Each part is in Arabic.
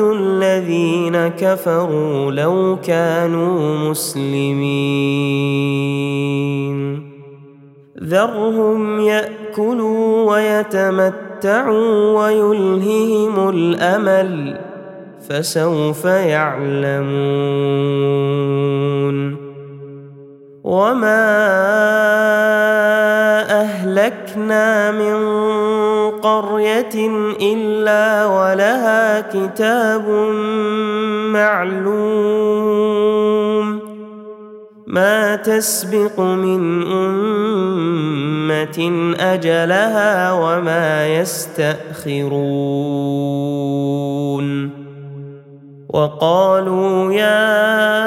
الذين كفروا لو كانوا مسلمين. ذرهم يأكلوا ويتمتعوا ويلههم الأمل فسوف يعلمون. وما اهلكنا من قرية إلا ولها كتاب معلوم ما تسبق من أمة أجلها وما يستأخرون وقالوا يا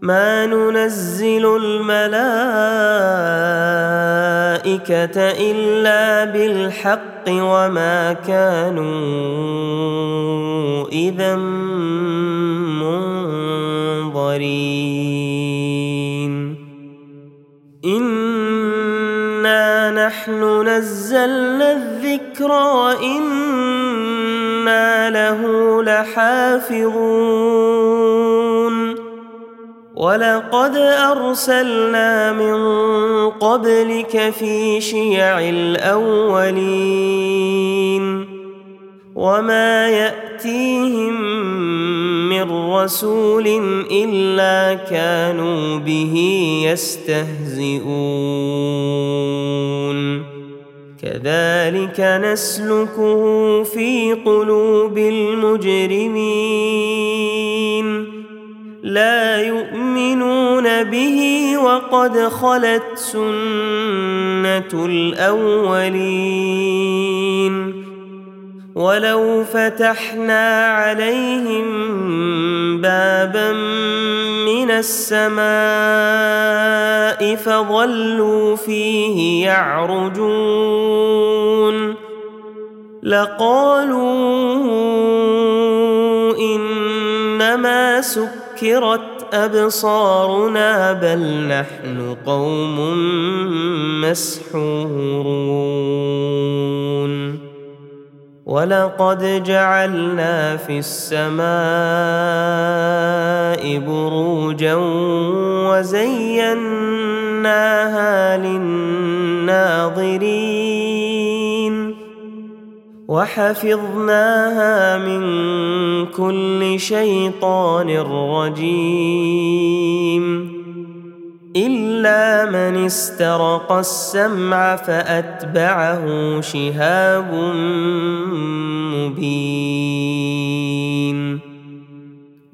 ما ننزل الملائكة إلا بالحق وما كانوا إذا منظرين. إنا نحن نزلنا الذكر وإنا له لحافظون. ولقد ارسلنا من قبلك في شيع الاولين وما ياتيهم من رسول الا كانوا به يستهزئون كذلك نسلكه في قلوب المجرمين لا يؤمنون به وقد خلت سنة الأولين ولو فتحنا عليهم بابا من السماء فظلوا فيه يعرجون لقالوا إنما سكرت أبصارنا بل نحن قوم مسحورون. ولقد جعلنا في السماء بروجا وزيناها للناظرين. وحفظناها من كل شيطان رجيم. إلا من استرق السمع فأتبعه شهاب مبين.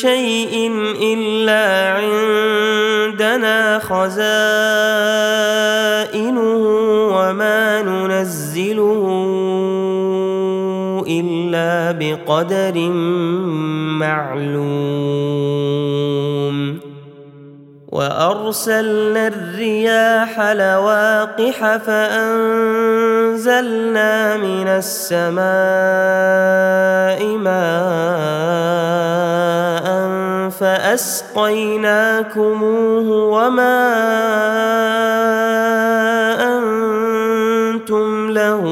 شيء إلا عندنا خزائنه وما ننزله إلا بقدر معلوم. وأرسلنا الرياح لواقح فأنزلنا من السماء ماء فأسقيناكموه وما أنتم له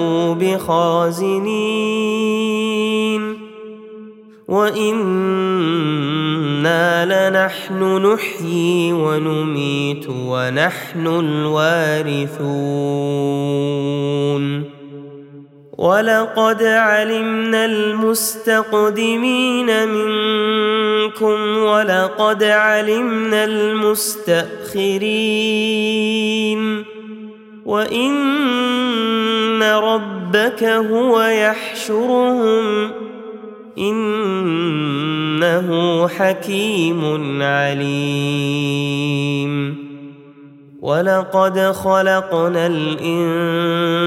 بخازنين وإنا لنحن نحيي ونميت ونحن الوارثون ولقد علمنا المستقدمين منكم ولقد علمنا المستأخرين وإن ربك هو يحشرهم إنه حكيم عليم ولقد خلقنا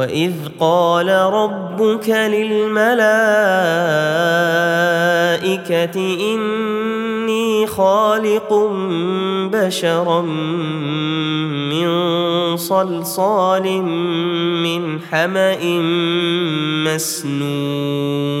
وإذ قال ربك للملائكة إني خالق بشرا من صلصال من حمأ مسنون.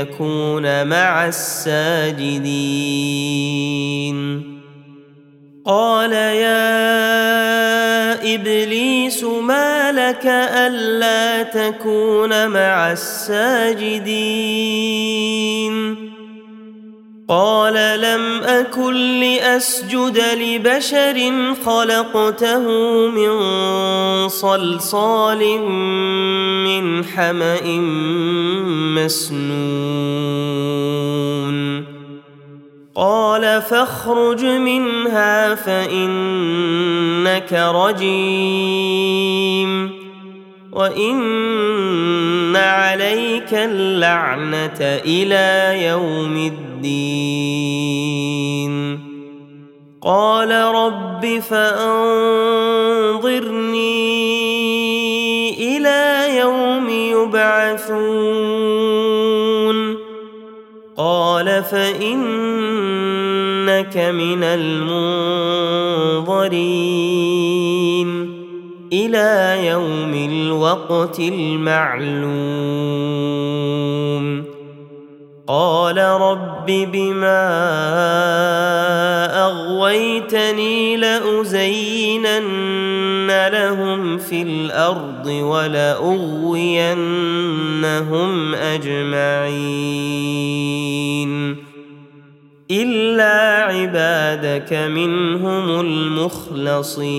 يكون مع الساجدين. قال يا إبليس ما لك ألا تكون مع الساجدين؟ قال لم أكن لأسجد لبشر خلقته من صلصال من حمأ مسنون. قال فاخرج منها فإنك رجيم. وإن عليك اللعنة إلى يوم الدين. قال رب فأنظرني يبعثون. قال فإنك من المنظرين. إلى يوم الوقت المعلوم. قال رب بما أغويتني لأزينن لهم في الأرض ولأغوينهم أجمعين إلا عبادك منهم المخلصين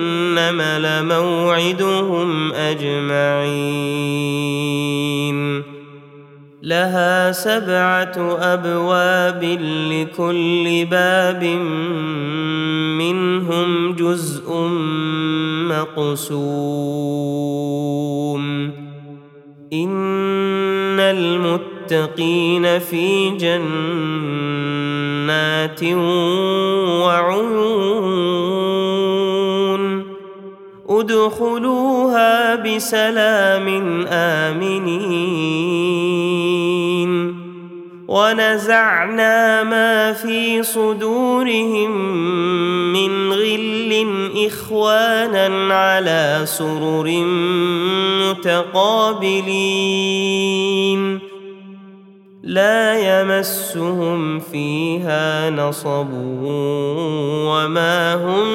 لموعدهم أجمعين. لها سبعة أبواب لكل باب منهم جزء مقسوم. إن المتقين في جنات وعيون ادخلوها بسلام آمنين. ونزعنا ما في صدورهم من غل إخوانا على سرر متقابلين. لا يمسهم فيها نصب وما هم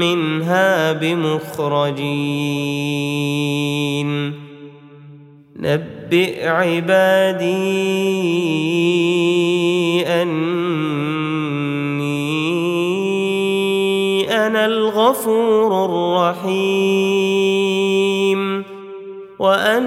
منها بمخرجين. نبئ عبادي أني أنا الغفور الرحيم وأن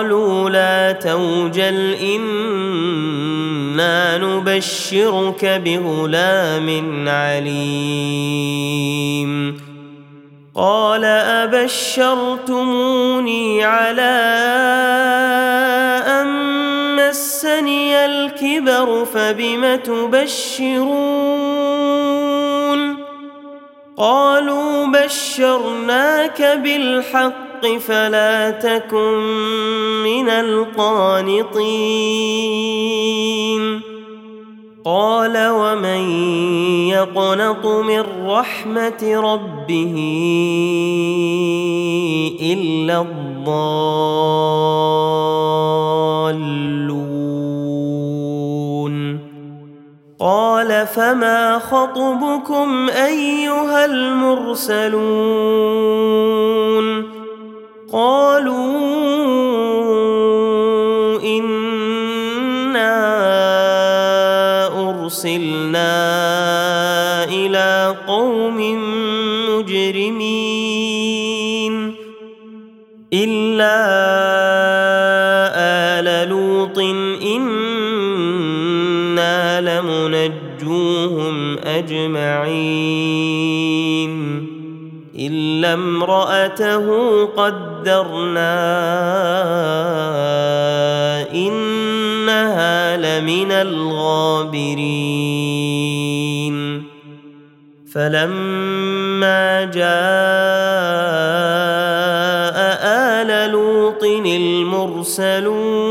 لا توجل أنا نبشرك بغلام عليم. قال أبشرتموني على أن مسني الكبر فبم تبشرون؟ قالوا بشرناك بالحق فلا تكن من القانطين. قال ومن يقنط من رحمة ربه إلا الضالون. قال فما خطبكم أيها المرسلون؟ قالوا إنا أرسلنا إلى قوم مجرمين إلا آل لوط إنا لمنجوهم أجمعين الا امراته قدرنا انها لمن الغابرين فلما جاء ال لوط المرسلون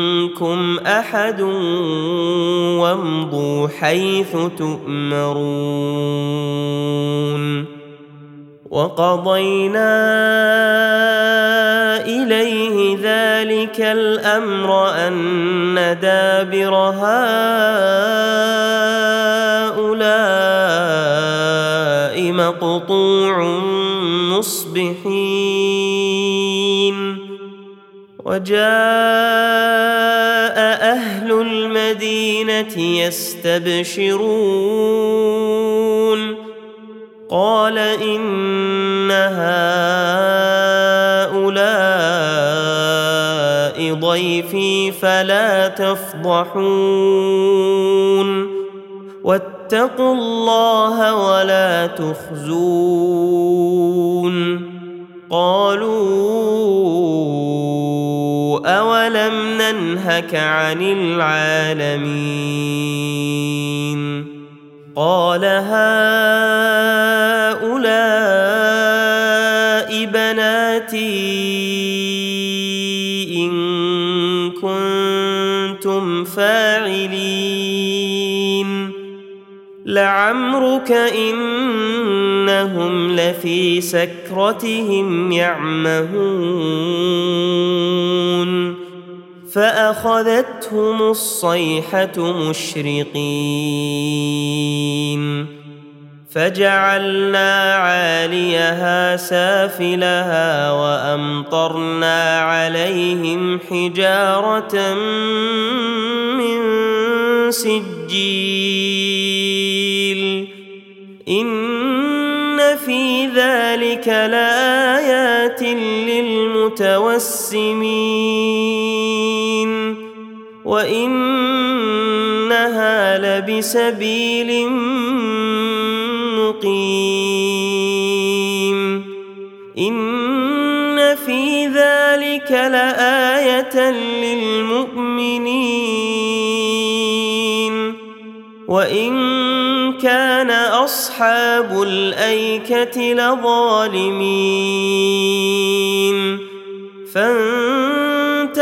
منكم احد وامضوا حيث تؤمرون وقضينا اليه ذلك الامر ان دابر هؤلاء مقطوع مصبحين وجاء أهل المدينة يستبشرون. قال إن هؤلاء ضيفي فلا تفضحون. واتقوا الله ولا تخزون. قالوا ننهك عن العالمين. قال هؤلاء بناتي إن كنتم فاعلين. لعمرك إنهم لفي سكرتهم يعمهون. فأخذتهم الصيحة مشرقين. فجعلنا عاليها سافلها وأمطرنا عليهم حجارة من سجيل. إن في ذلك لآيات للمتوسمين. وانها لبسبيل مقيم ان في ذلك لايه للمؤمنين وان كان اصحاب الايكه لظالمين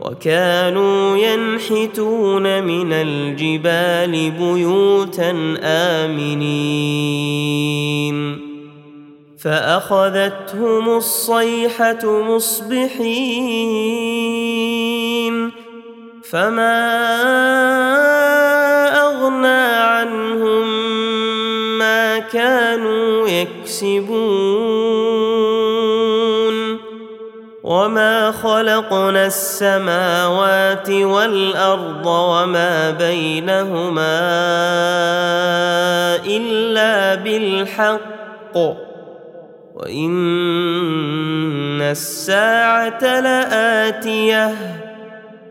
وكانوا ينحتون من الجبال بيوتا آمنين. فأخذتهم الصيحة مصبحين. فما أغنى عنهم ما كانوا يكسبون. وما خلقنا السماوات والارض وما بينهما الا بالحق وان الساعة لاتيه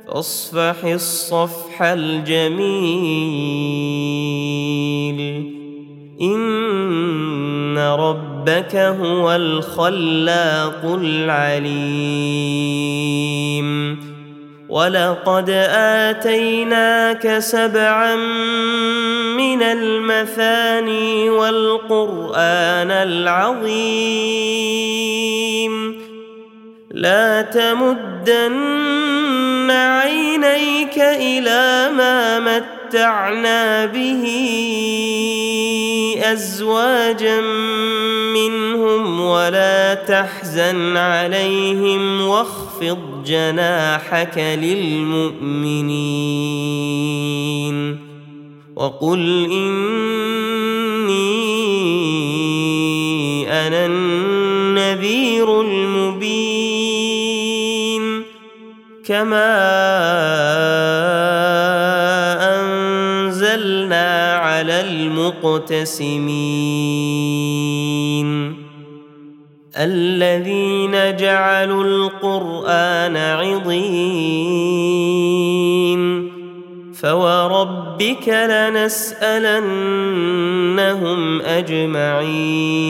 فاصفح الصفح الجميل ان ربك هو الخلاق العليم. ولقد آتيناك سبعا من المثاني والقرآن العظيم. لا تمدن عينيك إلى ما متعنا به ازواجا منهم ولا تحزن عليهم واخفض جناحك للمؤمنين وقل إني أنا النذير المبين كما أنزلنا على المقتسمين الذين جعلوا القرآن عضين. فوربك لنسالنهم اجمعين.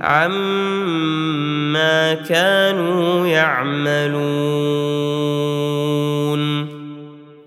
عما كانوا يعملون.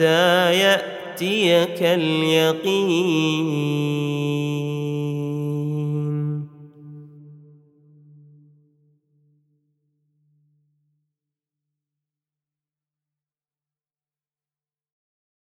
يأتيك اليقين.